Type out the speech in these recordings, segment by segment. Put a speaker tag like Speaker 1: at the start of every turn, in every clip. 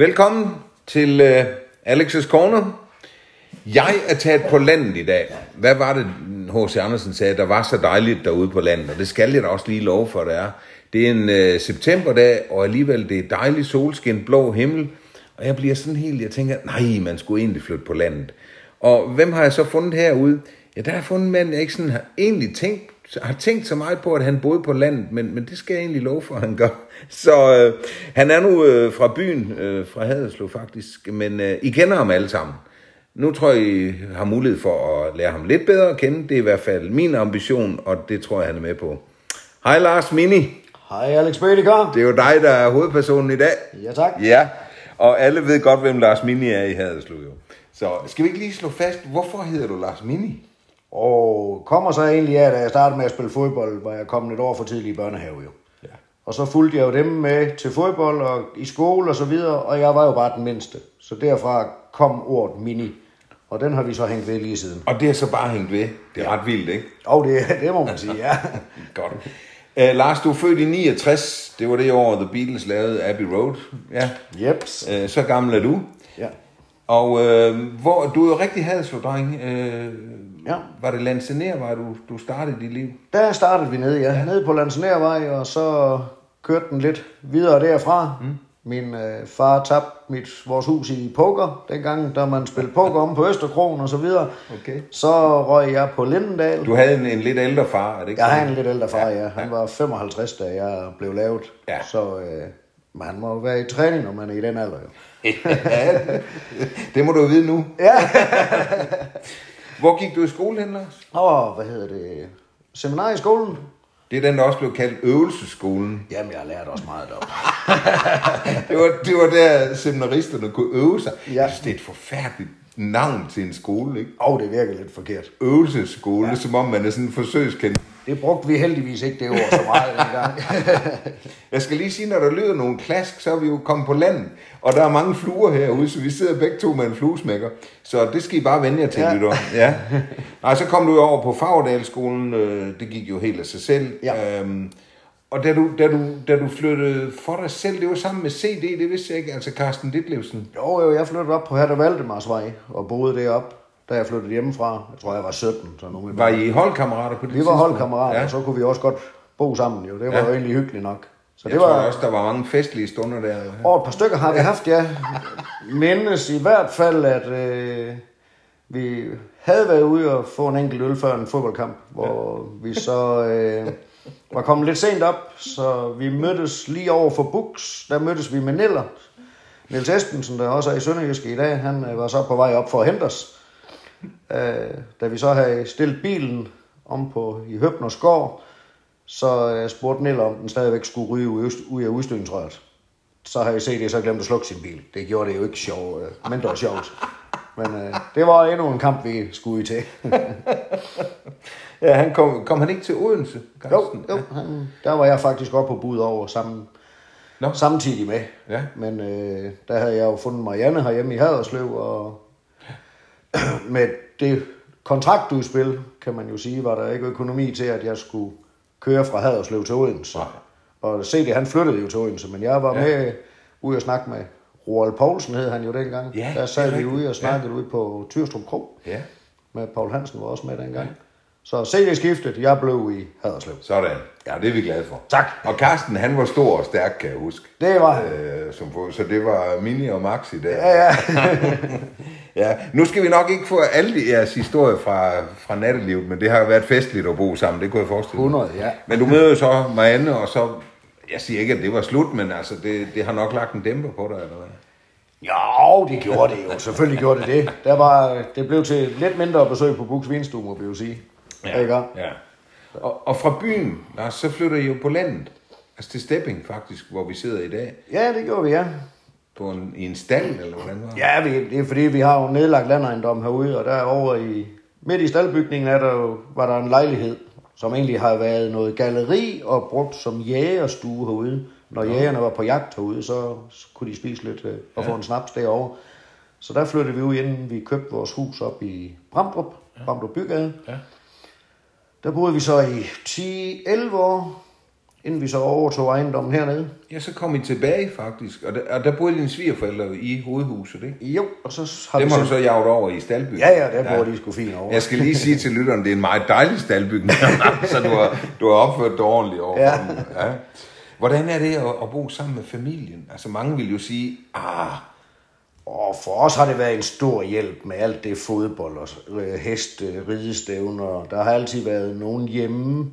Speaker 1: Velkommen til uh, Alex's Corner. Jeg er taget på landet i dag. Hvad var det, H.C. Andersen sagde, der var så dejligt derude på landet? Og det skal jeg da også lige love for, det er. Det er en uh, septemberdag, og alligevel det er dejlig solskin, blå himmel. Og jeg bliver sådan helt, jeg tænker, nej, man skulle egentlig flytte på landet. Og hvem har jeg så fundet herude? Ja, der har jeg fundet en mand, jeg ikke sådan har egentlig tænkt, har tænkt så meget på, at han boede på landet, men, men det skal jeg egentlig love for, at han gør. Så øh, han er nu øh, fra byen, øh, fra Haderslev faktisk, men øh, I kender ham alle sammen. Nu tror jeg, I har mulighed for at lære ham lidt bedre at kende. Det er i hvert fald min ambition, og det tror jeg, han er med på. Hej Lars Mini.
Speaker 2: Hej Alex Bødekar.
Speaker 1: Det er jo dig, der er hovedpersonen i dag.
Speaker 2: Ja tak.
Speaker 1: Ja, og alle ved godt, hvem Lars Mini er i Haderslev jo. Så skal vi ikke lige slå fast, hvorfor hedder du Lars Mini?
Speaker 2: Og kommer så egentlig af, da jeg startede med at spille fodbold, var jeg kommet et år for tidligt i børnehave jo.
Speaker 1: Ja.
Speaker 2: Og så fulgte jeg jo dem med til fodbold og i skole og så videre, og jeg var jo bare den mindste. Så derfra kom ordet mini, og den har vi så hængt ved lige siden.
Speaker 1: Og det er så bare hængt ved. Det er ret vildt, ikke?
Speaker 2: Og det, det må man sige, ja.
Speaker 1: Godt. Uh, Lars, du er født i 69. Det var det år, The Beatles lavede Abbey Road. Ja.
Speaker 2: Jeps.
Speaker 1: Uh, så gammel er du.
Speaker 2: Ja.
Speaker 1: Og uh, hvor, du er jo rigtig hadeslå-dreng. Uh,
Speaker 2: Ja.
Speaker 1: Var det Lansener, var du, du startede dit liv?
Speaker 2: Der startede vi nede, ja. Nede på Landsnærvej, og så kørte den lidt videre derfra. Mm. Min øh, far tabte mit, vores hus i poker dengang, da man spillede poker om på Østerkrogen og så videre.
Speaker 1: Okay.
Speaker 2: Så røg jeg på Lindendal.
Speaker 1: Du havde en, en lidt ældre far, er det ikke
Speaker 2: Jeg har en lidt ældre far, ja. Han var 55, da jeg blev lavet.
Speaker 1: Ja.
Speaker 2: Så øh, man må jo være i træning, når man er i den alder. Jo.
Speaker 1: ja, det, det må du jo vide nu.
Speaker 2: Ja.
Speaker 1: Hvor gik du i skole hen, Lars?
Speaker 2: Og hvad hedder det? Seminar i skolen?
Speaker 1: Det er den, der også blev kaldt øvelseskolen.
Speaker 2: Jamen, jeg har lært også meget op.
Speaker 1: Det var, det var der seminaristerne kunne øve sig.
Speaker 2: Ja.
Speaker 1: Jeg synes, det er et forfærdeligt navn til en skole, ikke?
Speaker 2: Og det virker lidt forkert.
Speaker 1: Øvelsesskole, ja. som om man er sådan en forsøgskendt.
Speaker 2: Det brugte vi heldigvis ikke det ord så meget dengang.
Speaker 1: Jeg skal lige sige, når der lyder nogle klask, så er vi jo kommet på landet, og der er mange fluer herude, så vi sidder begge to med en fluesmækker. Så det skal I bare vende jer til, ja. Lytter. Ja. Nej, så kom du jo over på Fagerdalskolen, øh, det gik jo helt af sig selv.
Speaker 2: Ja.
Speaker 1: Øhm, og da du, da, du, da du flyttede for dig selv, det var sammen med CD, det vidste jeg ikke, altså Carsten Ditlevsen.
Speaker 2: Jo, jo, jeg flyttede op på Herter Valdemarsvej og boede deroppe, da jeg flyttede hjemmefra. Jeg tror, jeg var 17. Så nogen
Speaker 1: Var I holdkammerater på det
Speaker 2: vi var holdkammerater,
Speaker 1: Ja.
Speaker 2: og så kunne vi også godt bo sammen. Jo. Det var
Speaker 1: Ja.
Speaker 2: jo egentlig hyggeligt nok. Så
Speaker 1: Jeg
Speaker 2: det
Speaker 1: tror
Speaker 2: var
Speaker 1: også, der var mange festlige stunder der.
Speaker 2: over et par stykker har vi haft, ja. Mindes i hvert fald, at øh, vi havde været ude og få en enkelt øl før en fodboldkamp, hvor ja. vi så øh, var kommet lidt sent op, så vi mødtes lige over for Bux. Der mødtes vi med Niller. Niels Esbensen, der også er i Sønderjyske i dag, han øh, var så på vej op for at hente os. Øh, da vi så havde stillet bilen om på i Høbners gård, så øh, spurgte Niller, om den stadigvæk skulle ryge ud, af udstødningsrøret. Så har jeg set det, så glemt at slukke sin bil. Det gjorde det jo ikke sjov, øh, mindre sjovt. Men øh, det var endnu en kamp, vi skulle i til.
Speaker 1: Ja, han kom, kom han ikke til Odense,
Speaker 2: jo,
Speaker 1: Carsten?
Speaker 2: jo han, der var jeg faktisk oppe på bud over sammen,
Speaker 1: Nå.
Speaker 2: samtidig med.
Speaker 1: Ja.
Speaker 2: Men øh, der havde jeg jo fundet Marianne herhjemme i Haderslev, og med det kontraktudspil, kan man jo sige, var der ikke økonomi til, at jeg skulle køre fra Haderslev til Odense.
Speaker 1: Nej.
Speaker 2: Og CD, han flyttede jo til Odense, men jeg var
Speaker 1: Ja.
Speaker 2: ja. med ude og snakke med Roald Poulsen, hed han jo dengang.
Speaker 1: Ja,
Speaker 2: der sad vi ude og snakkede ja. ude på Tyrstrup Kro,
Speaker 1: Ja,
Speaker 2: med Paul Hansen var også med dengang. Så CD skiftet, jeg blev i Haderslev.
Speaker 1: sådan. Ja, det er vi glade for.
Speaker 2: Tak.
Speaker 1: Og Carsten, han var stor og stærk, kan jeg huske.
Speaker 2: Det var han.
Speaker 1: Øh, som for, så det var Mini og Maxi der.
Speaker 2: Ja, ja.
Speaker 1: ja. Nu skal vi nok ikke få alle jeres historier fra, fra nattelivet, men det har været festligt at bo sammen, det kunne jeg forestille mig.
Speaker 2: 100, ja.
Speaker 1: Men du møder jo så Marianne, og så, jeg siger ikke, at det var slut, men altså, det, det har nok lagt en dæmper på dig, eller hvad?
Speaker 2: Jo, det gjorde det jo. Selvfølgelig gjorde det det. Der var, det blev til lidt mindre besøg på Buks Vinstue, må vi jo sige. Ikke?
Speaker 1: ja. Og, og fra byen, Lars, så flytter I jo på landet. Altså til Stepping faktisk, hvor vi sidder i dag.
Speaker 2: Ja, det gjorde vi, ja.
Speaker 1: På en, I en stald, eller hvordan var det?
Speaker 2: Ja, vi, det er fordi, vi har jo nedlagt landejendom herude, og derovre i, midt i staldbygningen er der jo, var der en lejlighed, som egentlig har været noget galleri og brugt som jægerstue herude. Når jægerne var på jagt herude, så, så kunne de spise lidt øh, og få en snaps derovre. Så der flyttede vi ud, inden vi købte vores hus op i Bramdrup, Bramdrup Bygade.
Speaker 1: Ja.
Speaker 2: Der boede vi så i 10-11 år, inden vi så overtog ejendommen hernede.
Speaker 1: Ja, så kom I tilbage faktisk, og der, og der boede dine svigerforældre i hovedhuset, ikke?
Speaker 2: Jo, og så har
Speaker 1: Det
Speaker 2: vi
Speaker 1: du
Speaker 2: selv-
Speaker 1: så jage over i staldbygningen.
Speaker 2: Ja, ja, der bor de sgu fint over.
Speaker 1: Jeg skal lige sige til lytteren, det er en meget dejlig staldbygning, så du har, du har opført det ordentligt over.
Speaker 2: Ja.
Speaker 1: dem. ja. Hvordan er det at, at bo sammen med familien? Altså mange vil jo sige, ah,
Speaker 2: Og for os har det været en stor hjælp med alt det fodbold og øh, heste, ridestævner. Der har altid været nogen hjemme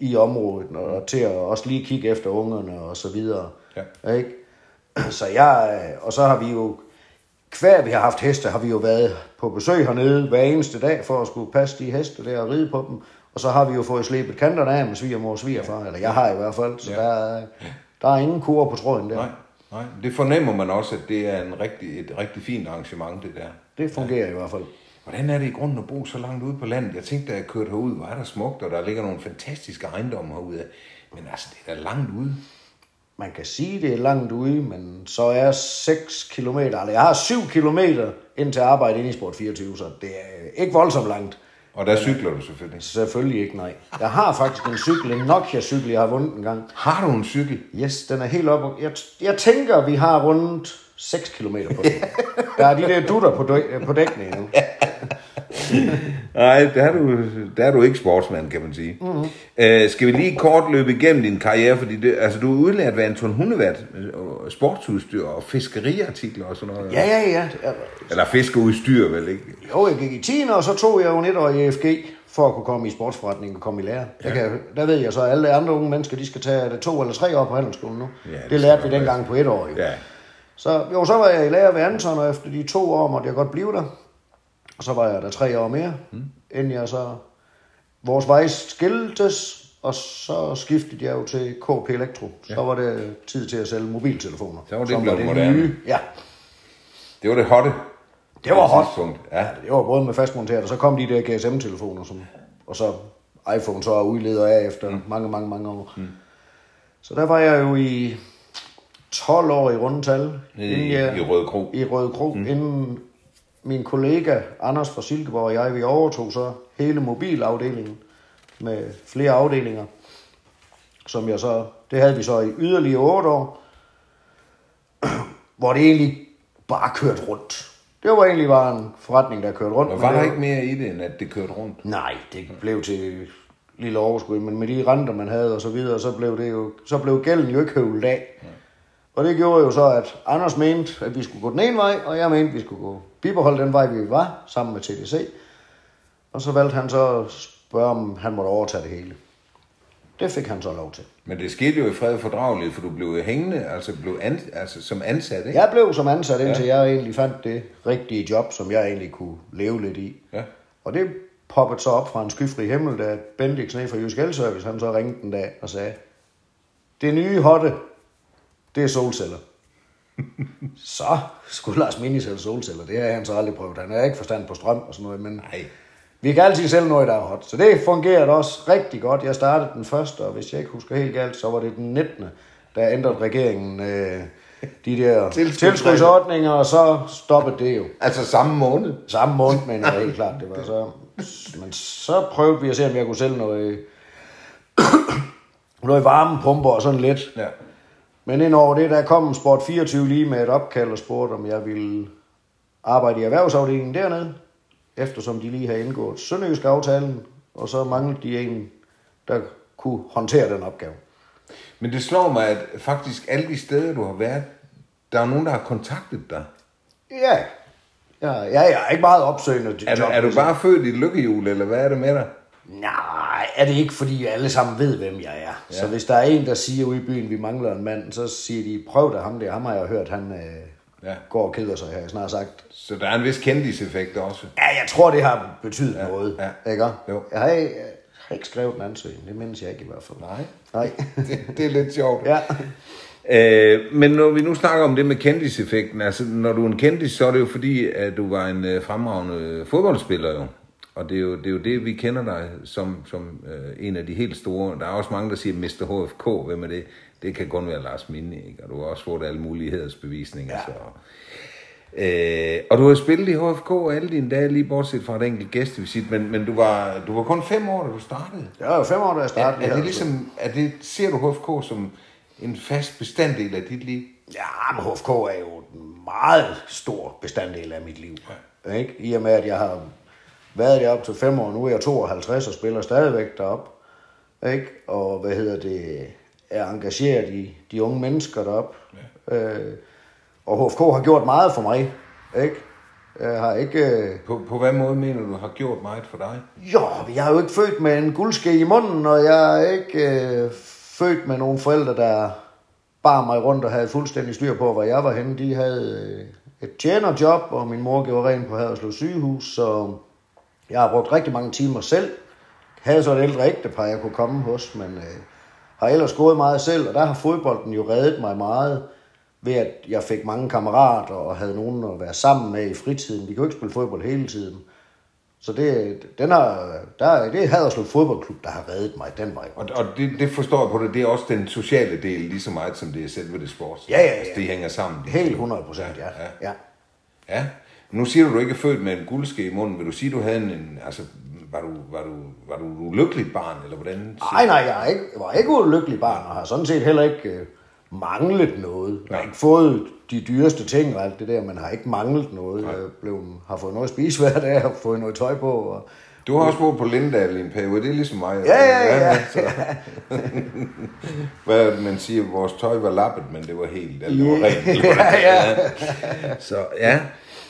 Speaker 2: i området, og til at også lige kigge efter ungerne og så videre.
Speaker 1: Ja.
Speaker 2: Ikke? Så jeg, og så har vi jo, hver vi har haft heste, har vi jo været på besøg hernede hver eneste dag for at skulle passe de heste der og ride på dem. Og så har vi jo fået slebet kanterne af med svigermor og svigerfar, eller jeg har i hvert fald, så
Speaker 1: Ja.
Speaker 2: ja. der, er- der er ingen kur på tråden der.
Speaker 1: nej, nej. Det fornemmer man også, at det er en rigtig, et rigtig fint arrangement, det der.
Speaker 2: Det fungerer i hvert fald.
Speaker 1: Hvordan er det i grunden at bo så langt ude på landet? Jeg tænkte, da jeg kørte herud, hvor er der smukt, og der ligger nogle fantastiske ejendomme herude. Men altså, det er da langt ude.
Speaker 2: Man kan sige, det er langt ude, men så er 6 km, eller jeg har 7 km ind til arbejde inde i Sport 24, så det er ikke voldsomt langt.
Speaker 1: Og der cykler du selvfølgelig.
Speaker 2: Selvfølgelig ikke, nej. Jeg har faktisk en cykel, en Nokia-cykel, jeg har vundet en gang.
Speaker 1: Har du en cykel?
Speaker 2: Yes, den er helt oppe. Jeg, jeg tænker, vi har rundt 6 km på den. Der er de der dutter på, dæk, på dækkene nu.
Speaker 1: Nej, der er du, der er du ikke sportsmand, kan man sige. Mm-hmm. Øh, skal vi lige kort løbe igennem din karriere, fordi det, altså, du er udlært ved Anton Hundevat, og sportsudstyr og fiskeriartikler og sådan noget.
Speaker 2: Ja, ja, ja.
Speaker 1: Eller fiskeudstyr, vel ikke?
Speaker 2: Jo, jeg gik i 10. og så tog jeg jo et år i EFG for at kunne komme i sportsforretningen og komme i lære. Ja. Der, kan, der ved jeg så, at alle andre unge mennesker, de skal tage det to eller tre år på handelsskolen nu.
Speaker 1: Ja, det
Speaker 2: det, lærte vi dengang på et år jo.
Speaker 1: Ja.
Speaker 2: Så, jo, så var jeg i lære ved Anton, og efter de to år måtte jeg godt blive der. Og så var jeg der tre år mere, mm. inden jeg så... Vores vej skiltes, og så skiftede jeg jo til KP Elektro. Så ja. var det tid til at sælge mobiltelefoner.
Speaker 1: Så var det
Speaker 2: Som
Speaker 1: blevet moderne.
Speaker 2: Ja,
Speaker 1: Det var det hotte.
Speaker 2: det var hot.
Speaker 1: tidspunkt. Ja.
Speaker 2: Det var både med fastmonteret, og så kom de der GSM-telefoner, som, og så iPhone så er udleder af efter mm. mange, mange, mange år. Mm. Så der var jeg jo i 12 år i rundetal. Inden jeg-
Speaker 1: i Røde Kro.
Speaker 2: I Røde Kro, mm. inden min kollega Anders fra Silkeborg og jeg, vi overtog så hele mobilafdelingen med flere afdelinger, som jeg så, det havde vi så i yderligere 8 år, hvor det egentlig bare kørte rundt. Det var egentlig bare en forretning, der kørte rundt.
Speaker 1: Og var
Speaker 2: det
Speaker 1: der ikke mere i det, end at det kørte rundt?
Speaker 2: Nej, det blev til lille overskud, men med de renter, man havde og så videre, så blev, det jo, så blev gælden jo ikke høvlet af. Og det gjorde jo så, at Anders mente, at vi skulle gå den ene vej, og jeg mente, at vi skulle gå bibeholde den vej, vi var, sammen med TDC. Og så valgte han så at spørge, om han måtte overtage det hele. Det fik han så lov til.
Speaker 1: Men det skete jo i fred og fordrageligt, for du blev hængende, altså, blev an, altså som ansat, ikke?
Speaker 2: Jeg blev som ansat, indtil ja. jeg egentlig fandt det rigtige job, som jeg egentlig kunne leve lidt i.
Speaker 1: Ja.
Speaker 2: Og det poppede så op fra en skyfri himmel, da Bendix ned fra Jysk Elservice, han så ringte en dag og sagde, det nye hotte, det er solceller. så skulle Lars Mini sælge solceller. Det har han så aldrig prøvet. Han har ikke forstand på strøm og sådan noget, men
Speaker 1: Nej.
Speaker 2: vi kan altid sælge noget, der er hot. Så det fungerede også rigtig godt. Jeg startede den første, og hvis jeg ikke husker helt galt, så var det den 19. Der ændrede regeringen øh, de der tilskudsordninger, og så stoppede det jo.
Speaker 1: Altså samme måned?
Speaker 2: Samme måned, men jeg helt klart, det var så... Men så prøvede vi at se, om jeg kunne sælge noget, noget varmepumper og sådan lidt.
Speaker 1: Ja.
Speaker 2: Men ind over det, der kom Sport 24 lige med et opkald og spurgte, om jeg ville arbejde i erhvervsafdelingen dernede, eftersom de lige havde indgået Sønderjysk aftalen, og så manglede de en, der kunne håndtere den opgave.
Speaker 1: Men det slår mig, at faktisk alle de steder, du har været, der er nogen, der har kontaktet dig.
Speaker 2: Ja, ja, ja jeg er ikke meget opsøgende
Speaker 1: Er, du,
Speaker 2: job,
Speaker 1: er du bare født i et lykkehjul, eller hvad er det med dig?
Speaker 2: Nej, er det ikke, fordi alle sammen ved, hvem jeg er. Ja. Så hvis der er en, der siger ude i byen, vi mangler en mand, så siger de, prøv da ham der. Ham har jeg hørt, han øh,
Speaker 1: Ja.
Speaker 2: går og keder sig, har jeg snart sagt.
Speaker 1: Så der er en vis kendiseffekt også.
Speaker 2: Ja, jeg tror, det har betydet ja. noget.
Speaker 1: ja.
Speaker 2: Ikke?
Speaker 1: Jo.
Speaker 2: Jeg har, ikke, jeg har ikke skrevet en ansøgning, det mindes jeg ikke i hvert fald.
Speaker 1: Nej.
Speaker 2: Nej.
Speaker 1: Det, det er lidt sjovt.
Speaker 2: ja.
Speaker 1: Øh, men når vi nu snakker om det med kendiseffekten, altså når du er en kendis, så er det jo fordi, at du var en øh, fremragende fodboldspiller jo. Og det er jo det, er jo det vi kender dig som, som øh, en af de helt store. Der er også mange, der siger Mr. HFK, hvem er det? Det kan kun være Lars Minde, ikke? Og du har også fået alle mulighedsbevisninger. Ja. Så. Øh, og du har spillet i HFK alle dine dage, lige bortset fra et enkelt gæstevisit, men, men du, var, du var kun fem år, da du startede.
Speaker 2: Jeg var fem år, da jeg
Speaker 1: Er,
Speaker 2: startede.
Speaker 1: er det
Speaker 2: her,
Speaker 1: ligesom, er det, ser du HFK som en fast bestanddel af dit liv?
Speaker 2: Ja, men HFK er jo en meget stor bestanddel af mit liv. Ja. Ikke? I og med, at jeg har været deroppe til fem år, nu er jeg 52 og spiller stadigvæk derop. Ikke? Og hvad hedder det, er engageret i de unge mennesker derop. Ja. Øh, og HFK har gjort meget for mig. Ikke? Jeg har ikke... Øh,
Speaker 1: På, på hvad måde mener du har gjort meget for dig?
Speaker 2: jo, jeg er jo ikke født med en guldske i munden, og jeg er ikke øh, født med nogle forældre, der bar mig rundt og havde fuldstændig styr på, hvor jeg var henne. De havde øh, et tjenerjob, og min mor gjorde rent på Haderslev sygehus, så jeg har brugt rigtig mange timer selv. Havde så et ældre ægtepar, jeg kunne komme hos, men øh, har ellers gået meget selv, og der har fodbolden jo reddet mig meget ved at jeg fik mange kammerater og havde nogen at være sammen med i fritiden. Vi jo ikke spille fodbold hele tiden. Så det, den har, der, det er Haderslev Fodboldklub, der har reddet mig den vej.
Speaker 1: Og, og det, det forstår jeg på det, det er også den sociale del lige så meget, som det er selve det sport.
Speaker 2: Ja, ja, ja.
Speaker 1: Altså, det hænger sammen.
Speaker 2: Helt
Speaker 1: to.
Speaker 2: 100 procent, ja.
Speaker 1: ja.
Speaker 2: ja.
Speaker 1: Ja. Nu siger du, du ikke er født med en guldske i munden. Vil du sige, du havde en, en altså, var du, var du, var du et ulykkeligt barn, eller hvordan?
Speaker 2: Nej, nej, jeg, ikke, var ikke ulykkelig barn, og har sådan set heller ikke øh, manglet noget. Jeg har ikke fået de dyreste ting og alt det der, men har ikke manglet noget. Jeg blev, har fået noget at spise hver dag, har fået noget tøj på. Og,
Speaker 1: Du har også boet på Lindal i en periode, det er ligesom mig.
Speaker 2: Ja, ja, ja.
Speaker 1: Så. Hvad man siger, vores tøj var lappet, men det var helt, det var rent. eller hvordan
Speaker 2: Ja,
Speaker 1: det er. Så ja.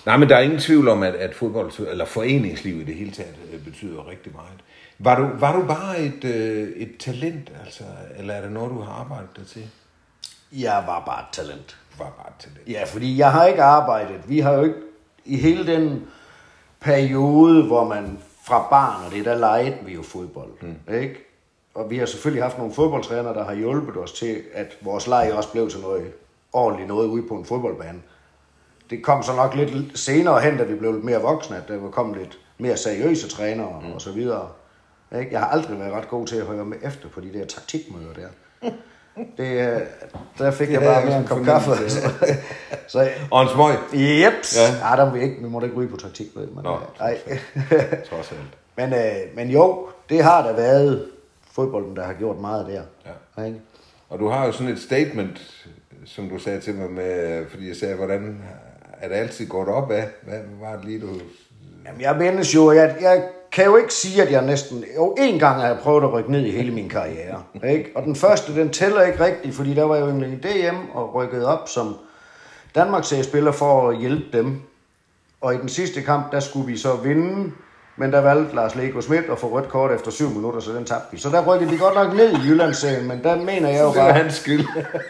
Speaker 1: Nej, men der er ingen tvivl om, at, at fodbold, eller foreningsliv i det hele taget, øh, betyder rigtig meget. Var du, var du bare et, øh, et talent, altså, eller er det noget, du har arbejdet dig til?
Speaker 2: jeg var bare et talent.
Speaker 1: Du var bare et talent.
Speaker 2: Ja, fordi jeg har ikke arbejdet. Vi har jo ikke i hele den periode, hvor man fra barn og det, der legede vi jo fodbold. Mm. Ikke? Og vi har selvfølgelig haft nogle fodboldtrænere, der har hjulpet os til, at vores leg også blev til noget ordentligt noget ude på en fodboldbane. Det kom så nok lidt senere hen, da vi blev lidt mere voksne, at der kom lidt mere seriøse trænere mm. og så videre. Ikke? Jeg har aldrig været ret god til at høre med efter på de der taktikmøder der. Det, øh, der fik jeg
Speaker 1: Det havde
Speaker 2: bare
Speaker 1: jeg
Speaker 2: en kop kaffe.
Speaker 1: af.
Speaker 2: så,
Speaker 1: Og en smøg,
Speaker 2: Yep.
Speaker 1: Ja.
Speaker 2: Ej, der vi ikke. Vi må da ikke ryge på taktik med. Men,
Speaker 1: Nå,
Speaker 2: øh, nej.
Speaker 1: trods alt.
Speaker 2: men, øh, men jo, det har da været fodbolden, der har gjort meget der.
Speaker 1: Ja.
Speaker 2: Ikke?
Speaker 1: Og du har jo sådan et statement, som du sagde til mig med, fordi jeg sagde, hvordan er det altid gået op af? Hvad var det lige, du...
Speaker 2: Jamen, jeg mindes jo, jeg, jeg kan jo ikke sige, at jeg næsten... Jo, en gang har jeg prøvet at rykke ned i hele min karriere. Ikke? Og den første, den tæller ikke rigtigt, fordi der var jeg jo i DM og rykkede op som Danmarks spiller for at hjælpe dem. Og i den sidste kamp, der skulle vi så vinde, men der valgte Lars Lego Schmidt at få rødt kort efter 7 minutter, så den tabte vi. Så der rykkede vi godt nok ned i Jyllandsserien, men der mener jeg jo
Speaker 1: Det var
Speaker 2: bare...
Speaker 1: hans skyld.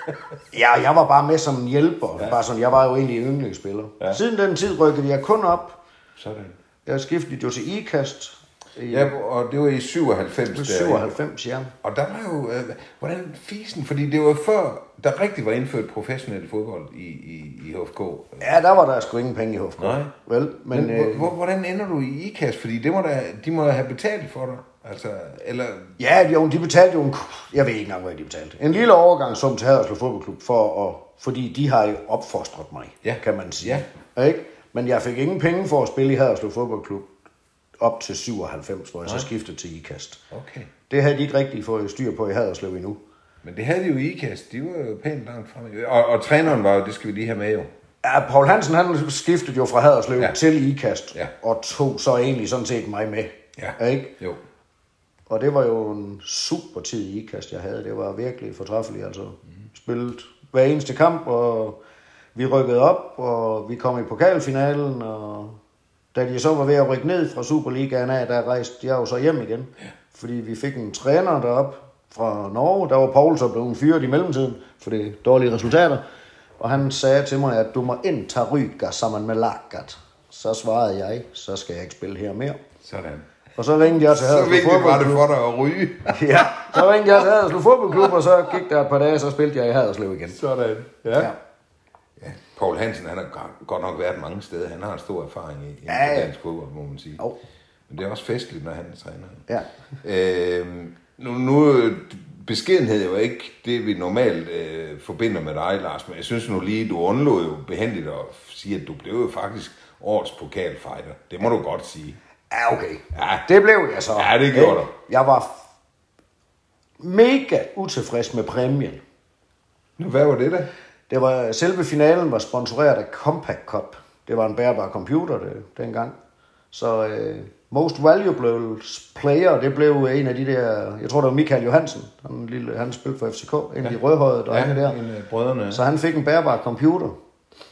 Speaker 2: Ja, jeg var bare med som en hjælper. Ja. Bare sådan, jeg var jo egentlig yndlingsspiller.
Speaker 1: Ja.
Speaker 2: Ja. Siden den tid rykkede jeg kun op.
Speaker 1: Sådan.
Speaker 2: Jeg skiftede jo til IKAST i
Speaker 1: Ja, og det var i 97. der.
Speaker 2: 97, ja.
Speaker 1: Og der var jo, øh, hvordan fisen, fordi det var før, der rigtig var indført professionel fodbold i, i, i HFK.
Speaker 2: Ja, der var der sgu ingen penge i HFK.
Speaker 1: Nej.
Speaker 2: Vel, men,
Speaker 1: Men,
Speaker 2: øh,
Speaker 1: hvor, hvor, hvordan ender du i IKAS? Fordi det må da, de må da have betalt for dig. Altså, eller...
Speaker 2: ja, jo, de betalte jo en... Jeg ved ikke engang, hvad de betalte. En lille overgangssum til Haderslev Fodboldklub, for at, fordi de har jo opfostret mig,
Speaker 1: Ja.
Speaker 2: kan man sige. Ja. Ikke? Men jeg fik ingen penge for at spille i Haderslev Fodboldklub op til 97, hvor jeg så skiftede til IKAST.
Speaker 1: Okay.
Speaker 2: Det havde de ikke rigtig fået styr på i Haderslev endnu.
Speaker 1: Men det havde de jo i IKAS. De var jo pænt langt fremme. Og, og træneren var jo, det skal vi lige have med jo.
Speaker 2: Ja, Paul Hansen han skiftede jo fra Haderslev
Speaker 1: Ja.
Speaker 2: ja. til IKAST,
Speaker 1: Ja.
Speaker 2: og tog så egentlig sådan set mig med.
Speaker 1: Ja.
Speaker 2: Ikke?
Speaker 1: Jo.
Speaker 2: Og det var jo en super tid i IKAST, jeg havde. Det var virkelig fortræffeligt. Altså, mm. spillet hver eneste kamp, og vi rykkede op, og vi kom i pokalfinalen, og da de så var ved at rykke ned fra Superligaen af, der rejste jeg jo så hjem igen. Ja. Fordi vi fik en træner derop fra Norge. Der var Paul så blevet fyret i mellemtiden, for det dårlige resultater. Og han sagde til mig, at du må indtage Ryger sammen med Lagat. Så svarede jeg, så skal jeg ikke spille her mere.
Speaker 1: Sådan.
Speaker 2: Og så ringede jeg til
Speaker 1: Så
Speaker 2: Haderslev
Speaker 1: vigtigt var det
Speaker 2: Fodboldklub.
Speaker 1: for dig at ryge.
Speaker 2: Ja, så ringte jeg til Haderslev Fodboldklub, og så gik der et par dage, så spillede jeg i Haderslev igen.
Speaker 1: Sådan. Ja.
Speaker 2: Ja.
Speaker 1: Paul Hansen, han har godt- nok været mange steder. Han har en stor erfaring i, i
Speaker 2: Ja, ja.
Speaker 1: dansk fodbold, må man sige.
Speaker 2: Jo.
Speaker 1: Men det er også festligt, når han er træner.
Speaker 2: Ja.
Speaker 1: Øh, nu, nu, beskedenhed er jo ikke det, vi normalt øh, forbinder med dig, Lars, men jeg synes nu lige, du undlod jo behendigt at sige, at du blev jo faktisk årets pokalfighter. Det må du godt sige.
Speaker 2: Ja, okay.
Speaker 1: Ja.
Speaker 2: Det blev jeg så.
Speaker 1: Ja, det gjorde du.
Speaker 2: Jeg var mega utilfreds med præmien.
Speaker 1: Nu, hvad var det da?
Speaker 2: Det var, selve finalen var sponsoreret af Compact Cup. Det var en bærbar computer det, dengang. Så øh, Most Valuable Player, det blev en af de der, jeg tror det var Michael Johansen, han, lille, han spillede for FCK, en af de rødhøjede drenge der.
Speaker 1: en af brødrene.
Speaker 2: Så han fik en bærbar computer,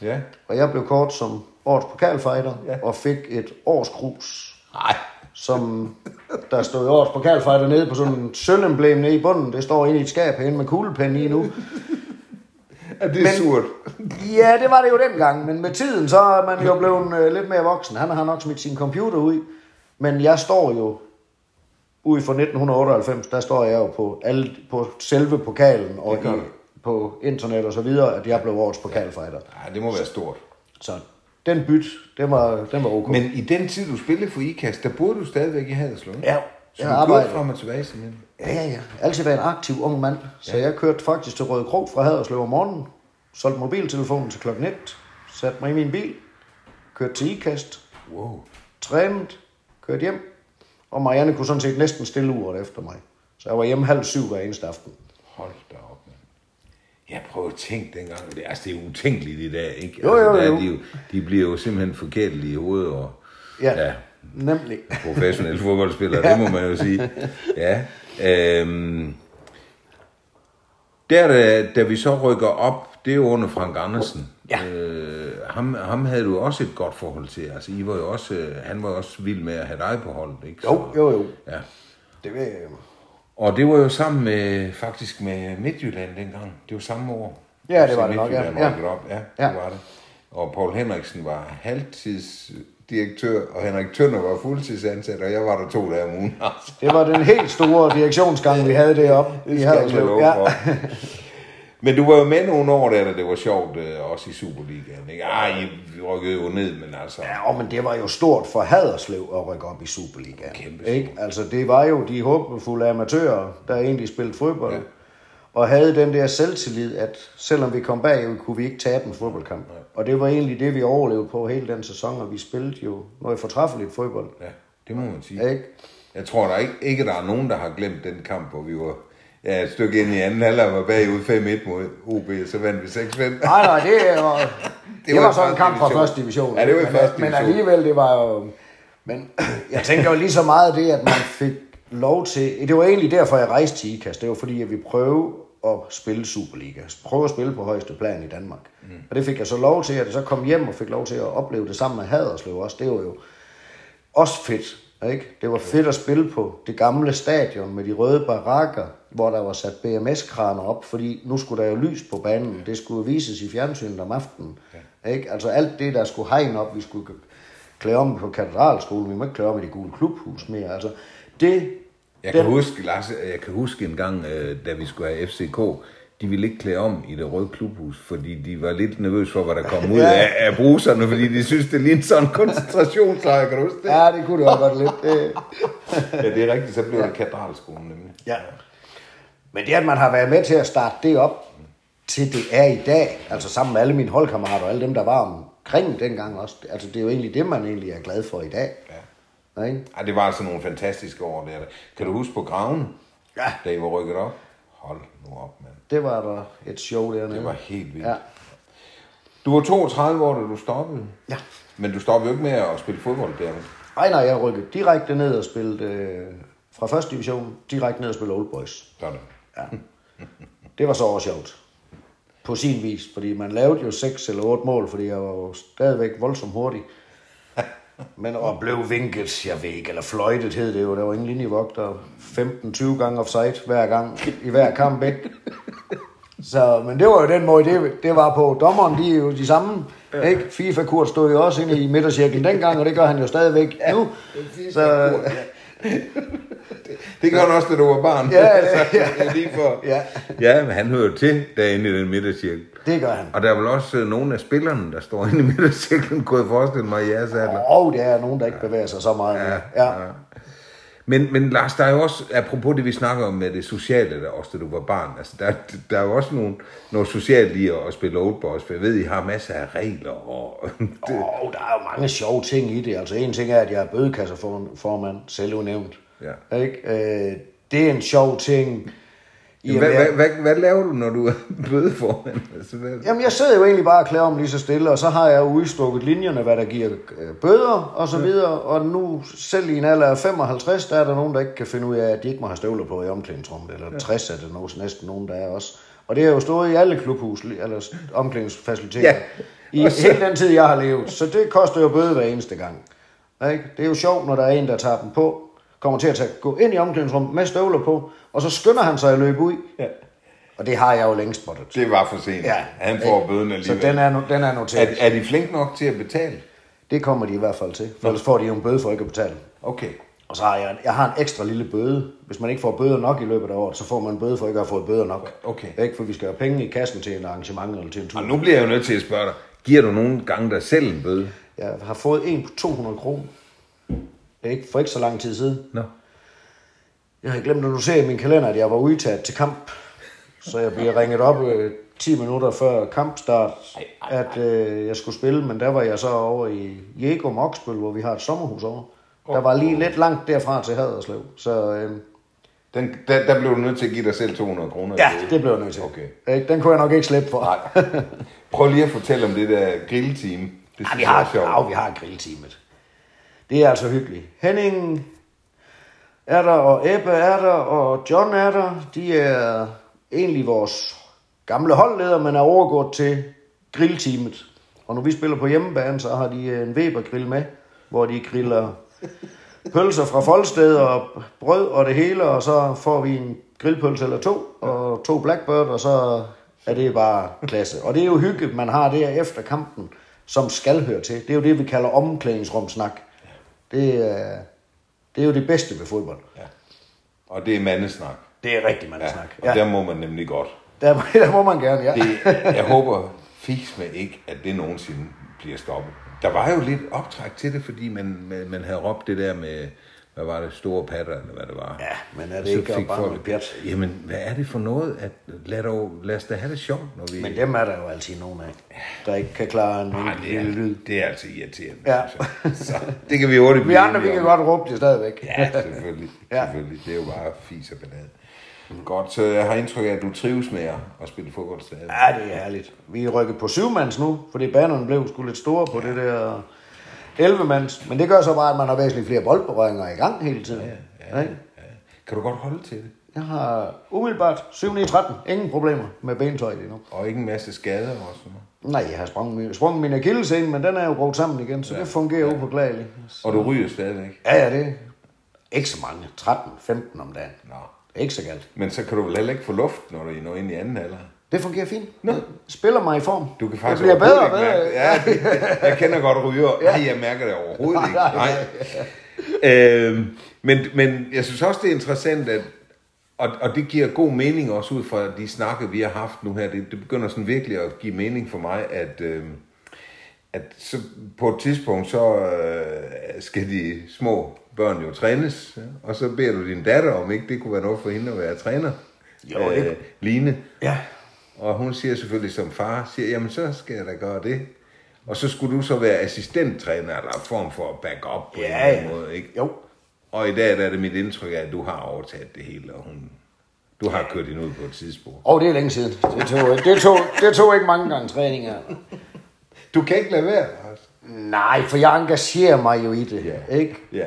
Speaker 1: Ja.
Speaker 2: og jeg blev kort som årets pokalfighter,
Speaker 1: Ja.
Speaker 2: og fik et års krus,
Speaker 1: Nej.
Speaker 2: som der stod årets pokalfighter nede på sådan en sølvemblem nede i bunden. Det står inde i et skab herinde med kuglepen i nu.
Speaker 1: Er det
Speaker 2: Men-
Speaker 1: surt?
Speaker 2: Ja, det var det jo dengang, men med tiden så er man jo blevet øh, lidt mere voksen. Han har nok smidt sin computer ud, men jeg står jo ude for 1998, der står jeg jo på, alle, på selve pokalen og i, på internet og så videre, at jeg blev årets pokalfighter.
Speaker 1: Ja, det må være stort.
Speaker 2: Så den byt, den var, den var ok.
Speaker 1: Men i den tid, du spillede for IKAST, der boede du stadigvæk i Haderslev.
Speaker 2: ja,
Speaker 1: Så
Speaker 2: jeg arbejdede.
Speaker 1: frem og tilbage simpelthen.
Speaker 2: Ja, ja, ja. Altid været en aktiv ung mand. Så jeg kørte faktisk til Røde Krog fra Haderslev om morgenen. Solgte mobiltelefonen til klokken 1. Satte mig i min bil. Kørte til IKAST.
Speaker 1: Wow.
Speaker 2: Trænede. Kørte hjem. Og Marianne kunne sådan set næsten stille uret efter mig. Så jeg var hjemme halv syv hver eneste aften.
Speaker 1: Hold da op, mand. Jeg prøver at tænke dengang, det, altså, det er utænkeligt i dag, ikke?
Speaker 2: Jo, jo,
Speaker 1: altså, der
Speaker 2: jo.
Speaker 1: De, jo, de bliver jo simpelthen forkert i hovedet, og
Speaker 2: Ja,
Speaker 1: ja
Speaker 2: nemlig.
Speaker 1: professionelle fodboldspillere, det må man jo sige. Ja. Øhm, der, da, da vi så rykker op, det er jo under Frank Andersen.
Speaker 2: Ja.
Speaker 1: Øh, ham, ham havde du også et godt forhold til. Altså, I var jo også, øh, han var jo også vild med at have dig på holdet, ikke?
Speaker 2: Jo, jo, jo.
Speaker 1: Ja.
Speaker 2: Det vil,
Speaker 1: Og det var jo sammen med, faktisk med Midtjylland dengang. Det var samme år.
Speaker 2: Ja, det var det nok, ja. Ja.
Speaker 1: Op. Ja,
Speaker 2: Ja.
Speaker 1: det var det. Og Paul Henriksen var halvtidsdirektør, og Henrik Tønder var fuldtidsansat, og jeg var der to dage om ugen. Altså,
Speaker 2: det var den helt store direktionsgang, vi havde deroppe
Speaker 1: det
Speaker 2: i
Speaker 1: skal jeg
Speaker 2: Haderslev.
Speaker 1: love
Speaker 2: Ja.
Speaker 1: Men du var jo med nogle år der, da det var sjovt, øh, også i Superligaen. Ikke? Ej, vi rykkede jo ned, men altså...
Speaker 2: Ja, men det var jo stort for Haderslev at rykke op i Superligaen.
Speaker 1: Kæmpe
Speaker 2: ikke? Altså, det var jo de håbefulde amatører, der egentlig spillede fodbold.
Speaker 1: Ja.
Speaker 2: Og havde den der selvtillid, at selvom vi kom bagud, kunne vi ikke tabe en fodboldkamp. Ja. Og det var egentlig det, vi overlevede på hele den sæson, og vi spillede jo noget fortræffeligt fodbold.
Speaker 1: Ja, det må man sige.
Speaker 2: Ikke?
Speaker 1: Jeg tror der ikke, ikke, der er nogen, der har glemt den kamp, hvor vi var ja, et stykke ind i anden halvleg var bagud 5-1 mod OB, og så vandt vi 6-5.
Speaker 2: Nej, nej, det var, det, det
Speaker 1: var
Speaker 2: var, sådan en kamp fra
Speaker 1: division.
Speaker 2: første division.
Speaker 1: Ja, det var
Speaker 2: men,
Speaker 1: første
Speaker 2: Men
Speaker 1: division.
Speaker 2: alligevel, det var jo... Men jeg tænker jo lige så meget det, at man fik lov til... Det var egentlig derfor, jeg rejste til IKAS. Det var fordi, at vi prøvede at spille Superliga. Prøve at spille på højeste plan i Danmark. Mm. Og det fik jeg så lov til, at jeg så kom hjem og fik lov til at opleve det sammen med Haderslev også. Det var jo også fedt. Ikke? Det var fedt at spille på det gamle stadion med de røde barakker, hvor der var sat BMS-kraner op, fordi nu skulle der jo lys på banen. Det skulle vises i fjernsynet om aftenen. Ja. Ikke? Altså alt det, der skulle hegn op, vi skulle klæde om på katedralskolen, vi må ikke klæde om i det gule klubhus mere. Altså, det,
Speaker 1: Jeg kan huske, Lars, jeg kan huske en gang, øh, da vi skulle have FCK, de ville ikke klæde om i det røde klubhus, fordi de var lidt nervøse for, hvad der kom ud
Speaker 2: Ja.
Speaker 1: af, af bruserne, fordi de synes, det lignede sådan en koncentrationslejr, kan du huske det?
Speaker 2: ja, det kunne det også godt lidt. Det,
Speaker 1: Ja, det er rigtigt, så blev det katedralskolen nemlig.
Speaker 2: Ja. Men det, at man har været med til at starte det op, til det er i dag, altså sammen med alle mine holdkammerater og alle dem, der var omkring dengang også, altså det er jo egentlig det, man egentlig er glad for i dag. Ja. Ikke?
Speaker 1: Ej, det var altså nogle fantastiske år der. Kan du huske på graven,
Speaker 2: Ja.
Speaker 1: da I var rykket op? Hold nu op, mand.
Speaker 2: Det var der et show dernede.
Speaker 1: Det var helt vildt.
Speaker 2: Ja.
Speaker 1: Du var 32 år, da du stoppede.
Speaker 2: Ja.
Speaker 1: Men du stoppede jo ikke med at spille fodbold der. vel?
Speaker 2: Ej, nej, jeg rykkede direkte ned og spillede øh, fra første division, direkte ned og spille Old Boys.
Speaker 1: Sådan.
Speaker 2: Ja. Det var så også sjovt. På sin vis, fordi man lavede jo 6 eller 8 mål, fordi jeg var jo stadigvæk voldsomt hurtig. Men og blev vinket, jeg ved ikke, eller fløjtet hed det jo, der var ingen linjevogter. 15-20 gange offside hver gang, i hver kamp, ikke? Så, men det var jo den måde, det, det var på. Dommeren, de er jo de samme, ikke? FIFA-kurt stod jo også inde i midtercirklen dengang, og det gør han jo stadigvæk nu. Så,
Speaker 1: Det gjorde han også, da du var barn.
Speaker 2: Ja, ja,
Speaker 1: Så det er lige for.
Speaker 2: Ja.
Speaker 1: ja, men han hører jo til derinde i den midtercirkel.
Speaker 2: det gør han.
Speaker 1: Og der er vel også øh, nogle af spillerne, der står inde i midtercirklen, kunne jeg forestille mig i jeres alder.
Speaker 2: Og det er nogen, der ikke bevæger sig så meget.
Speaker 1: Ja,
Speaker 2: Ja, ja.
Speaker 1: ja. Men, men Lars, der er jo også, apropos det vi snakker om med det sociale, der også da du var barn, altså der, der er jo også nogle, noget socialt i at spille Old Boys, for jeg ved, I har masser af regler, og
Speaker 2: Åh, oh, der er jo mange sjove ting i det. Altså en ting er, at jeg er bødekasseformand, selv unævnt.
Speaker 1: Ja.
Speaker 2: Ikke? Øh, det er en sjov ting. I
Speaker 1: hvad, hvad, hvad, hvad, laver du, når du er bødeformand? Altså, hvad,
Speaker 2: Jamen, jeg sidder jo egentlig bare og klæder om lige så stille, og så har jeg udstukket linjerne, hvad der giver øh, bøder og så videre. Og nu, selv i en alder af 55, der er der nogen, der ikke kan finde ud af, at de ikke må have støvler på i omklædningsrummet. Eller 60 er det nok næsten nogen, der er også. Og det har jo stået i alle klubhus, eller omklædningsfaciliteter,
Speaker 1: Ja.
Speaker 2: i
Speaker 1: så-
Speaker 2: hele den tid, jeg har levet. Så det koster jo bøde hver eneste gang. Ikke? Det er jo sjovt, når der er en, der tager dem på, kommer til at tage, gå ind i omklædningsrummet med støvler på, og så skynder han sig at løbe ud.
Speaker 1: Ja.
Speaker 2: Og det har jeg jo længst spottet.
Speaker 1: Det var for sent.
Speaker 2: Ja.
Speaker 1: Han får
Speaker 2: Ikke?
Speaker 1: bøden
Speaker 2: Så
Speaker 1: alligevel.
Speaker 2: den er, den er noteret.
Speaker 1: er, er de flink nok til at betale?
Speaker 2: Det kommer de i hvert fald til. For ellers får de jo en bøde for ikke at betale.
Speaker 1: Okay.
Speaker 2: Og så har jeg, jeg har en ekstra lille bøde. Hvis man ikke får bøder nok i løbet af året, så får man en bøde for ikke at have fået bøder nok.
Speaker 1: Okay.
Speaker 2: Ikke? For vi skal have penge i kassen til en arrangement eller til en tur.
Speaker 1: Og nu bliver jeg jo nødt til at spørge dig. Giver du nogle gange dig selv en bøde?
Speaker 2: Jeg har fået en på 200 kroner. Ikke? For ikke så lang tid siden.
Speaker 1: Nå.
Speaker 2: Jeg har glemt at notere i min kalender, at jeg var udtaget til kamp. Så jeg bliver ringet op øh, 10 minutter før kampstart, at øh, jeg skulle spille. Men der var jeg så over i Jego Moksbøl, hvor vi har et sommerhus over. Der var lige lidt langt derfra til Haderslev. Så øh,
Speaker 1: Den, der, der blev du nødt til at give dig selv 200 kroner.
Speaker 2: ja, det blev jeg nødt til.
Speaker 1: Okay.
Speaker 2: Den kunne jeg nok ikke slippe for.
Speaker 1: Nej. Prøv lige at fortælle om det der grillteam. Det
Speaker 2: Ja, vi har, ja, vi har grillteamet. Det er altså hyggeligt. Henning er der, og Ebbe er der, og John er der. De er egentlig vores gamle holdleder, men er overgået til grillteamet. Og når vi spiller på hjemmebane, så har de en Weber-grill med, hvor de griller pølser fra Folsted og brød og det hele, og så får vi en grillpølse eller to, og to Blackbird, og så er det bare klasse. Og det er jo hygge, man har der efter kampen, som skal høre til. Det er jo det, vi kalder omklædningsrumsnak. Det er, det er jo det bedste ved fodbold.
Speaker 1: Ja. Og det er mandesnak.
Speaker 2: Det er rigtig mandesnak.
Speaker 1: Og
Speaker 2: Ja,
Speaker 1: der må man nemlig godt.
Speaker 2: der, må- der må man gerne, ja.
Speaker 1: Det, jeg håber fiks med ikke, at det nogensinde bliver stoppet. Der var jo lidt optræk til det, fordi man, man, man havde råbt det der med, hvad var det, store patter, eller hvad det var.
Speaker 2: Ja, men er det
Speaker 1: Så
Speaker 2: ikke
Speaker 1: fik
Speaker 2: bare
Speaker 1: folk-
Speaker 2: pjat?
Speaker 1: Jamen, hvad er det for noget? At, lad, dog, lad os da have det sjovt, når vi...
Speaker 2: Men dem er der jo altid nogen af, der ikke kan klare en enkelt
Speaker 1: det, er,
Speaker 2: lille lyd.
Speaker 1: det er altså irriterende.
Speaker 2: Ja.
Speaker 1: synes jeg. Så det kan vi hurtigt
Speaker 2: Vi andre, vi kan godt råbe det stadigvæk.
Speaker 1: Ja, selvfølgelig.
Speaker 2: Ja.
Speaker 1: ja. selvfølgelig. Det er jo bare fis og ballade. Godt, så jeg har indtryk af, at du trives med at spille fodbold stadig.
Speaker 2: Ja, det er herligt. Vi er rykket på syvmands nu, fordi banerne blev sgu lidt store på det der 11-mands. Men det gør så bare, at man har væsentligt flere boldberøringer i gang hele tiden. Ja, ja,
Speaker 1: Ja. Kan du godt holde til det?
Speaker 2: Jeg har umiddelbart 7 9 13 Ingen problemer med bentøjet endnu.
Speaker 1: Og ikke en masse skader og sådan noget.
Speaker 2: Nej, jeg har sprunget, min- sprunget min akillescene, men den er jo brugt sammen igen, så ja. det fungerer ja. upåklageligt.
Speaker 1: Og du ryger stadigvæk.
Speaker 2: Ja, ja, det ikke så mange. 13-15 om dagen.
Speaker 1: Nå.
Speaker 2: Ikke så galt.
Speaker 1: Men så kan du vel heller ikke få luft, når du når ind i anden alder.
Speaker 2: Det fungerer fint. Jeg spiller mig i form.
Speaker 1: Du kan faktisk
Speaker 2: jeg bliver bedre og bedre.
Speaker 1: ikke mærke det. Ja, jeg kender godt ryger.
Speaker 2: Ja.
Speaker 1: Nej, jeg mærker det overhovedet ikke.
Speaker 2: Nej,
Speaker 1: Nej.
Speaker 2: nej.
Speaker 1: Øhm, men, men jeg synes også, det er interessant, at og, og det giver god mening også ud fra de snakke, vi har haft nu her. Det, det begynder sådan virkelig at give mening for mig, at, øh, at så på et tidspunkt, så øh, skal de små børn jo trænes, ja? og så beder du din datter om ikke, det kunne være noget for hende at være træner.
Speaker 2: Jo, det-
Speaker 1: Line.
Speaker 2: Ja.
Speaker 1: Og hun siger selvfølgelig som far, siger, jamen så skal jeg da gøre det. Og så skulle du så være assistenttræner, eller form for backup på
Speaker 2: Ja,
Speaker 1: en eller anden måde, ikke?
Speaker 2: Jo.
Speaker 1: Og i dag der er det mit indtryk at du har overtaget det hele, og hun, du har kørt hende ud på et tidspunkt.
Speaker 2: Og det er længe siden. Det tog, det tog, det tog ikke mange gange træninger.
Speaker 1: Du kan ikke lade være, altså.
Speaker 2: Nej, for jeg engagerer mig jo i det.
Speaker 1: Ja.
Speaker 2: Ikke?
Speaker 1: Ja.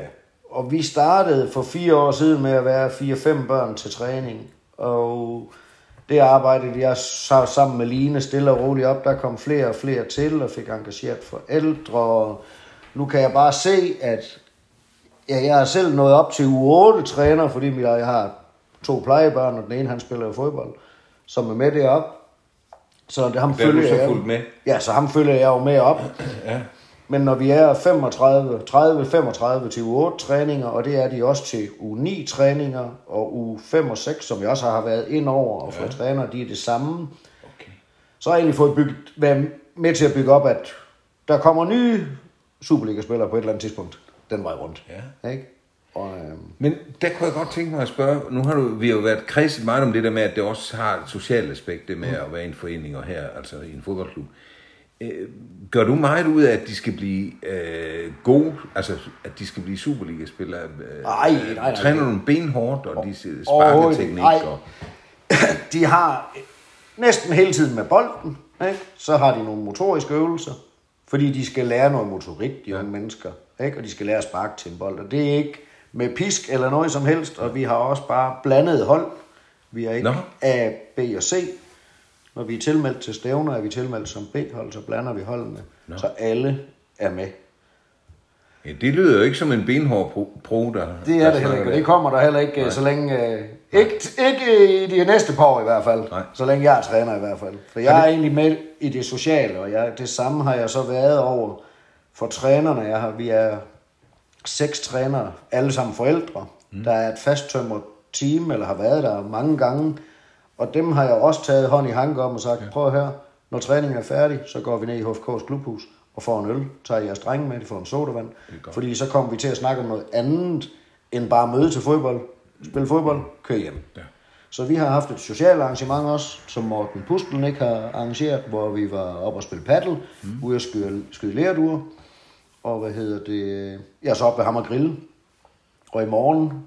Speaker 2: Og vi startede for fire år siden med at være fire-fem børn til træning. Og det arbejdede jeg så sammen med Line stille og roligt op. Der kom flere og flere til og fik engageret forældre. Og nu kan jeg bare se, at ja, jeg er selv nået op til u 8 træner, fordi jeg har to plejebørn, og den ene han spiller jo fodbold, som er med derop. Så det, ham
Speaker 1: du
Speaker 2: følger
Speaker 1: så
Speaker 2: jeg-
Speaker 1: fulgt med.
Speaker 2: Ja, så ham følger jeg jo med op.
Speaker 1: Ja.
Speaker 2: Men når vi er 35, 30, 35 til u 8 træninger, og det er de også til u 9 træninger, og u 5 og 6, som jeg også har været ind over og fået ja. træner, de er det samme.
Speaker 1: Okay.
Speaker 2: Så har jeg egentlig fået bygget, været med til at bygge op, at der kommer nye Superliga-spillere på et eller andet tidspunkt den vej rundt.
Speaker 1: Ja.
Speaker 2: Ikke? Og, øh,
Speaker 1: Men der kunne jeg godt tænke mig at spørge, nu har du, vi har jo været kredset meget om det der med, at det også har et socialt aspekt, det med at være i en forening og her, altså i en fodboldklub. Øh, gør du meget ud af, at de skal blive øh, gode, altså at de skal blive Superliga-spillere? Øh,
Speaker 2: Nej, nej, nej.
Speaker 1: Træner du dem benhårdt, og de
Speaker 2: Overhovedet
Speaker 1: sparketeknik?
Speaker 2: nej.
Speaker 1: Og,
Speaker 2: de har næsten hele tiden med bolden, ikke? så har de nogle motoriske øvelser, fordi de skal lære noget motorik, de unge mennesker, ikke? og de skal lære at sparke til en bold. Og det er ikke med pisk eller noget som helst, og vi har også bare blandet hold. Vi er ikke
Speaker 1: Nå.
Speaker 2: A, B og C. Når vi er tilmeldt til stævner, er vi tilmeldt som B-hold, så blander vi holdene, så alle er med.
Speaker 1: ja, det lyder jo ikke som en benhård pro, pro der
Speaker 2: Det
Speaker 1: der
Speaker 2: er det heller ikke, og
Speaker 1: der.
Speaker 2: det kommer der heller ikke, Nej. så længe... Øh, ikke, ikke i de næste par år i hvert fald,
Speaker 1: Nej.
Speaker 2: så længe jeg er træner i hvert fald. For jeg er egentlig med i det sociale, og jeg, det samme har jeg så været over for trænerne. Jeg har, vi er seks trænere, alle sammen forældre. Mm. Der er et fasttømret team, eller har været der mange gange. Og dem har jeg også taget hånd i hanke om og sagt, ja. prøv at høre, når træningen er færdig, så går vi ned i HFK's klubhus og får en øl, tager jeres drenge med, de får en sodavand. Fordi så kommer vi til at snakke om noget andet, end bare møde til fodbold, spille fodbold, køre hjem.
Speaker 1: Ja.
Speaker 2: Så vi har haft et socialt arrangement også, som Morten Pusteln ikke har arrangeret, hvor vi var oppe og spille paddle, mm. ude at skyde, skyde lærduer. Og hvad hedder det? Jeg er så oppe ved ham og grille. Og i morgen,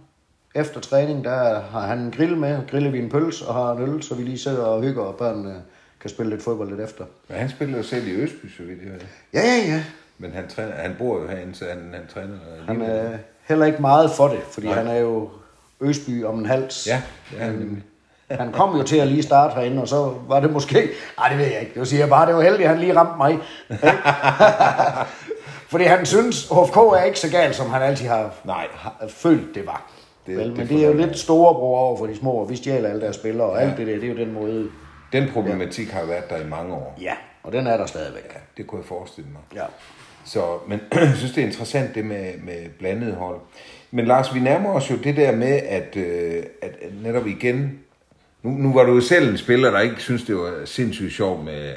Speaker 2: efter træning, der har han en grill med, griller vi en pølse og har en øl, så vi lige sidder og hygger, og børnene kan spille lidt fodbold lidt efter.
Speaker 1: Men han spiller jo selv i Østby, så vidt jeg ved.
Speaker 2: Ja, ja, ja.
Speaker 1: Men han, træner, han bor jo herinde, så han, han træner
Speaker 2: Han er heller ikke meget for det, fordi
Speaker 1: Nej.
Speaker 2: Han er jo Østby om en hals.
Speaker 1: Ja, er han nemlig.
Speaker 2: Han kom jo til at lige starte herinde, og så var det måske... Nej, det ved jeg ikke. Det siger jeg bare, det var heldigt, at han lige ramte mig. Fordi han synes, HFK er ikke så galt, som han altid har,
Speaker 1: Nej.
Speaker 2: følt, det var.
Speaker 1: Det-
Speaker 2: Vel,
Speaker 1: det
Speaker 2: men det er jo lidt storebror over for de små, og vi stjæler alle deres spillere, og alt det der, det er jo den måde...
Speaker 1: Den problematik har jo været der i mange år.
Speaker 2: Ja, og den er der stadigvæk.
Speaker 1: Ja, det kunne jeg forestille mig.
Speaker 2: Ja.
Speaker 1: Så, men jeg synes, det er interessant det med, med blandet hold. Men Lars, vi nærmer os jo det der med, at, øh, at, at netop igen, nu, nu var du jo selv en spiller, der ikke synes, det var sindssygt sjovt med at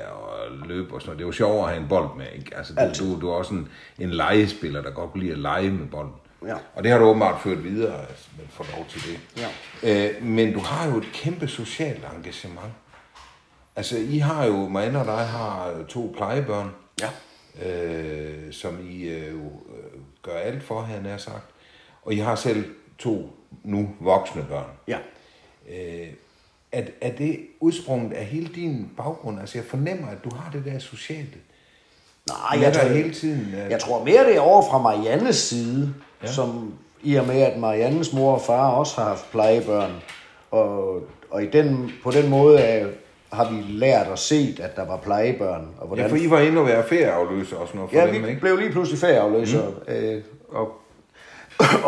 Speaker 1: løbe og sådan noget. Det var sjovere at have en bold med, ikke? Altså, du,
Speaker 2: Altid.
Speaker 1: du, du er også en, en legespiller, der godt kunne lide at lege med bolden.
Speaker 2: Ja.
Speaker 1: Og det har du åbenbart ført videre, altså, men får lov til det.
Speaker 2: Ja.
Speaker 1: Øh, men du har jo et kæmpe socialt engagement. Altså, I har jo, Marianne og dig har to plejebørn,
Speaker 2: Ja.
Speaker 1: øh, som I øh, jo, øh, gør alt for, havde jeg sagt. Og I har selv to nu voksne børn.
Speaker 2: Ja.
Speaker 1: Øh, er, er det udsprunget af hele din baggrund? Altså, jeg fornemmer, at du har det der sociale.
Speaker 2: Nej, jeg tror,
Speaker 1: hele tiden. øh.
Speaker 2: Jeg tror mere, det er over fra Mariannes side, ja. som i og med, at Mariannes mor og far også har haft plejebørn. Og, og i den, på den måde har vi lært og set, at der var plejebørn. Og hvordan,
Speaker 1: Ja, for I var inde og være ferieafløser og sådan noget for
Speaker 2: ja,
Speaker 1: dem,
Speaker 2: vi
Speaker 1: ikke?
Speaker 2: blev lige pludselig ferieafløser. Mm. Øh, og,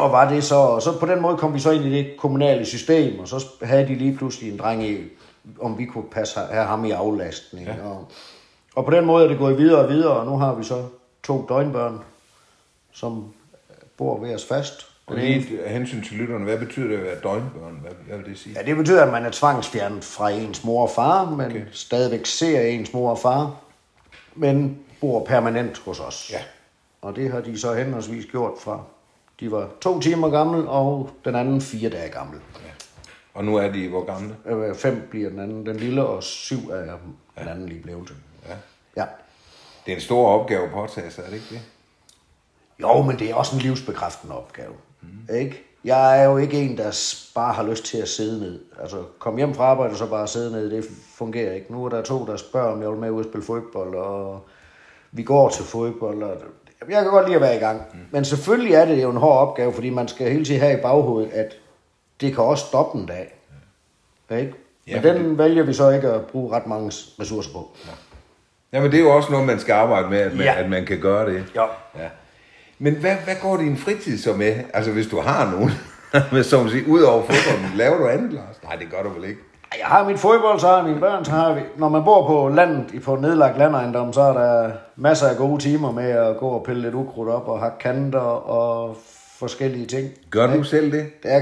Speaker 2: og var det så, og så på den måde kom vi så ind i det kommunale system, og så havde de lige pludselig en dreng i, om vi kunne passe, have ham i aflastning. Ja. Og, og på den måde er det gået videre og videre, og nu har vi så to døgnbørn, som bor ved os fast.
Speaker 1: Og lige af hensyn til lytterne, hvad betyder det at være døgnbørn? Hvad, hvad vil det sige?
Speaker 2: Ja, det betyder, at man er tvangsfjernet fra ens mor og far, men okay. stadigvæk ser ens mor og far, men bor permanent hos os.
Speaker 1: Ja.
Speaker 2: Og det har de så henholdsvis gjort fra, de var to timer gammel, og den anden fire dage gammel.
Speaker 1: Og nu er de hvor gamle?
Speaker 2: Øh, Fem bliver den anden, den lille, og syv er den anden lige blevet.
Speaker 1: Ja.
Speaker 2: Ja.
Speaker 1: Det er en stor opgave at påtage sig, er det ikke det?
Speaker 2: Jo, men det er også en livsbekræftende opgave. Mm. Ikke? Jeg er jo ikke en, der bare har lyst til at sidde ned. Altså, kom hjem fra arbejde og så bare sidde ned, det fungerer ikke. Nu er der to, der spørger, om jeg vil med ud og spille fodbold, og vi går til fodbold. Og jeg kan godt lide at være i gang. Mm. Men selvfølgelig er det jo en hård opgave, fordi man skal hele tiden have i baghovedet, at det kan også stoppe en dag. Ja. Ikke?
Speaker 1: Ja,
Speaker 2: Men den vælger vi så ikke at bruge ret mange ressourcer på.
Speaker 1: Ja, men det er jo også noget, man skal arbejde med, at man,
Speaker 2: Ja.
Speaker 1: at man kan gøre det.
Speaker 2: Ja.
Speaker 1: ja. Men hvad, hvad går din fritid så med? Altså, hvis du har nogen, men som siger, ud over fodbolden, laver du andet, Lars? Nej, det gør du vel ikke?
Speaker 2: Jeg har mit fodbold, så har mine børn, så har vi... Når man bor på landet, i- på nedlagt landejendom, så er der masser af gode timer med at gå og pille lidt ukrudt op og hakke kanter og forskellige ting.
Speaker 1: Gør du selv det?
Speaker 2: Det er,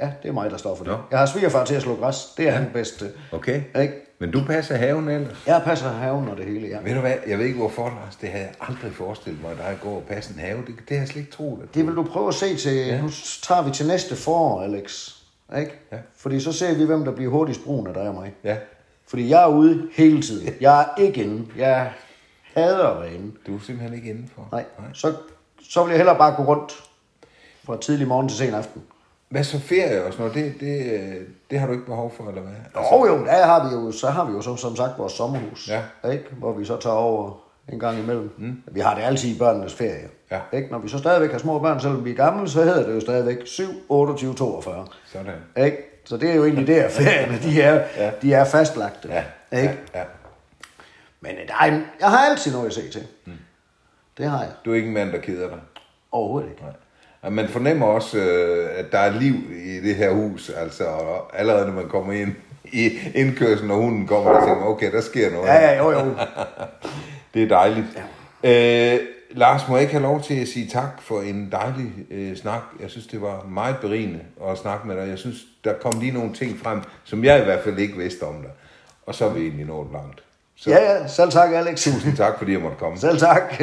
Speaker 2: ja, det er mig, der står for det.
Speaker 1: Nå.
Speaker 2: Jeg har svigerfar til at slå græs. Det er ja. han bedste.
Speaker 1: Okay.
Speaker 2: Ikke?
Speaker 1: Men du passer haven ellers?
Speaker 2: Jeg passer haven og det hele, ja.
Speaker 1: Ved du hvad, jeg ved ikke hvorfor, Lars, det havde jeg aldrig forestillet mig, at dig går og passe en have. Det, det har jeg slet ikke troet. At
Speaker 2: Det vil du prøve at se til, ja. nu tager vi til næste forår, Alex. Ikke?
Speaker 1: Ja.
Speaker 2: Fordi så ser vi, hvem der bliver hurtigst brun af dig og mig.
Speaker 1: Ja,
Speaker 2: Fordi jeg er ude hele tiden. Jeg er ikke inde. Jeg hader at være inde.
Speaker 1: du er simpelthen ikke indenfor.
Speaker 2: Nej. Så, så vil jeg hellere bare gå rundt fra tidlig morgen til sen aften.
Speaker 1: Hvad så ferie og sådan noget, det, det, øh, det har du ikke behov for, eller hvad?
Speaker 2: Altså, jo, jo, der har vi jo, så har vi jo som, som sagt vores sommerhus,
Speaker 1: Ja.
Speaker 2: ikke? hvor vi så tager over en gang imellem. Mm. Vi har det altid i børnenes ferie.
Speaker 1: Ja.
Speaker 2: Ikke? Når vi så stadigvæk har små børn, selvom vi er gamle, så hedder det jo stadigvæk 7, 28, 42.
Speaker 1: Sådan.
Speaker 2: Ikke? Så det er jo egentlig der, ferierne de er,
Speaker 1: Ja.
Speaker 2: de er fastlagte.
Speaker 1: Ja,
Speaker 2: Ikke?
Speaker 1: ja, ja.
Speaker 2: Men øh, der er, en- jeg har altid noget at se til. Mm. Det har jeg.
Speaker 1: Du er ikke en mand, der keder dig.
Speaker 2: Overhovedet ikke.
Speaker 1: Nej. Og man fornemmer også, øh, at der er liv i det her hus, altså og allerede når man kommer ind i indkørslen, og hunden kommer, og tænker, okay, der sker noget.
Speaker 2: Ja, ja, jo, jo.
Speaker 1: Det er dejligt. Ja. Øh, Lars, må jeg ikke have lov til at sige tak for en dejlig øh, snak? Jeg synes, det var meget berigende at snakke med dig. Jeg synes, der kom lige nogle ting frem, som jeg i hvert fald ikke vidste om dig. Og så er vi egentlig nået langt. Så
Speaker 2: Ja, ja. Selv tak, Alex.
Speaker 1: tusind tak, fordi jeg måtte komme.
Speaker 2: Selv tak.